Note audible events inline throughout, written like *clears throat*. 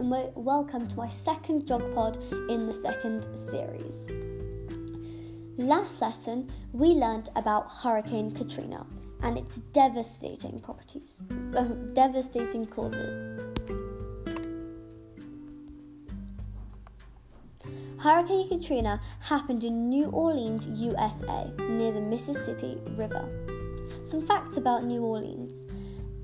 welcome to my second Geog pod in the second series. Last lesson, we learned about Hurricane Katrina and its devastating properties, um, devastating causes. Hurricane Katrina happened in New Orleans, USA, near the Mississippi River. Some facts about New Orleans.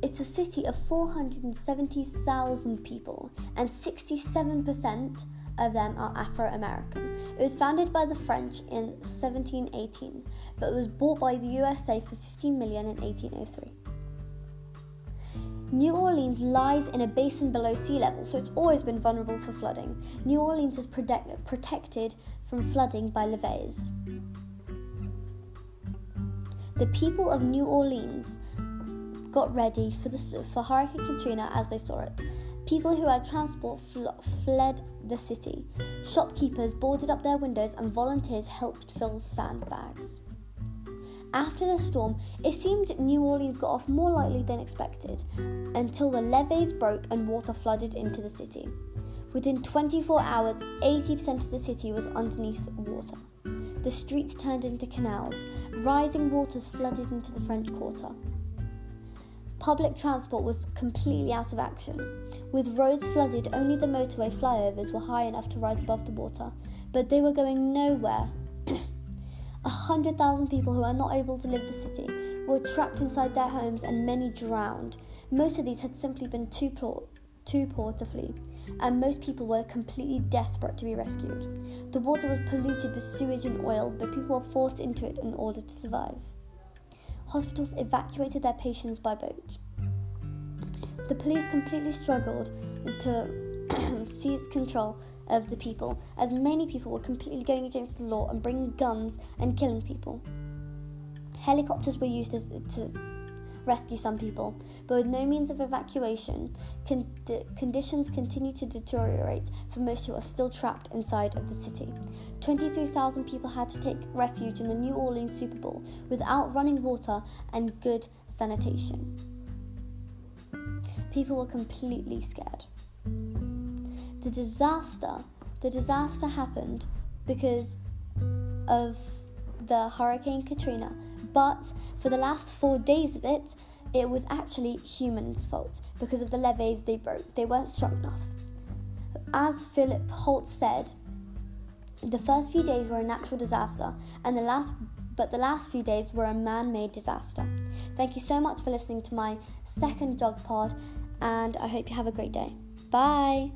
It's a city of 470,000 people, and 67% of them are Afro American. It was founded by the French in 1718, but was bought by the USA for 15 million in 1803. New Orleans lies in a basin below sea level, so it's always been vulnerable for flooding. New Orleans is protect- protected from flooding by levees. The people of New Orleans got ready for, the, for Hurricane Katrina as they saw it. People who had transport fl- fled the city. Shopkeepers boarded up their windows and volunteers helped fill sandbags. After the storm, it seemed New Orleans got off more lightly than expected until the levees broke and water flooded into the city. Within 24 hours, 80% of the city was underneath water. The streets turned into canals. Rising waters flooded into the French Quarter. Public transport was completely out of action. With roads flooded, only the motorway flyovers were high enough to rise above the water, but they were going nowhere. A hundred thousand people who are not able to leave the city were trapped inside their homes and many drowned. Most of these had simply been too poor, too poor to flee, and most people were completely desperate to be rescued. The water was polluted with sewage and oil, but people were forced into it in order to survive hospitals evacuated their patients by boat. The police completely struggled to *clears throat* seize control of the people, as many people were completely going against the law and bringing guns and killing people. Helicopters were used to, to rescue some people, but with no means of evacuation, con- conditions continue to deteriorate for most who are still trapped inside of the city. 23,000 people had to take refuge in the New Orleans Super Bowl without running water and good sanitation. People were completely scared. The disaster, the disaster happened because of the Hurricane Katrina but for the last four days of it, it was actually humans' fault because of the levees they broke. They weren't strong enough. As Philip Holt said, the first few days were a natural disaster, and the last but the last few days were a man-made disaster. Thank you so much for listening to my second Geog pod, and I hope you have a great day. Bye.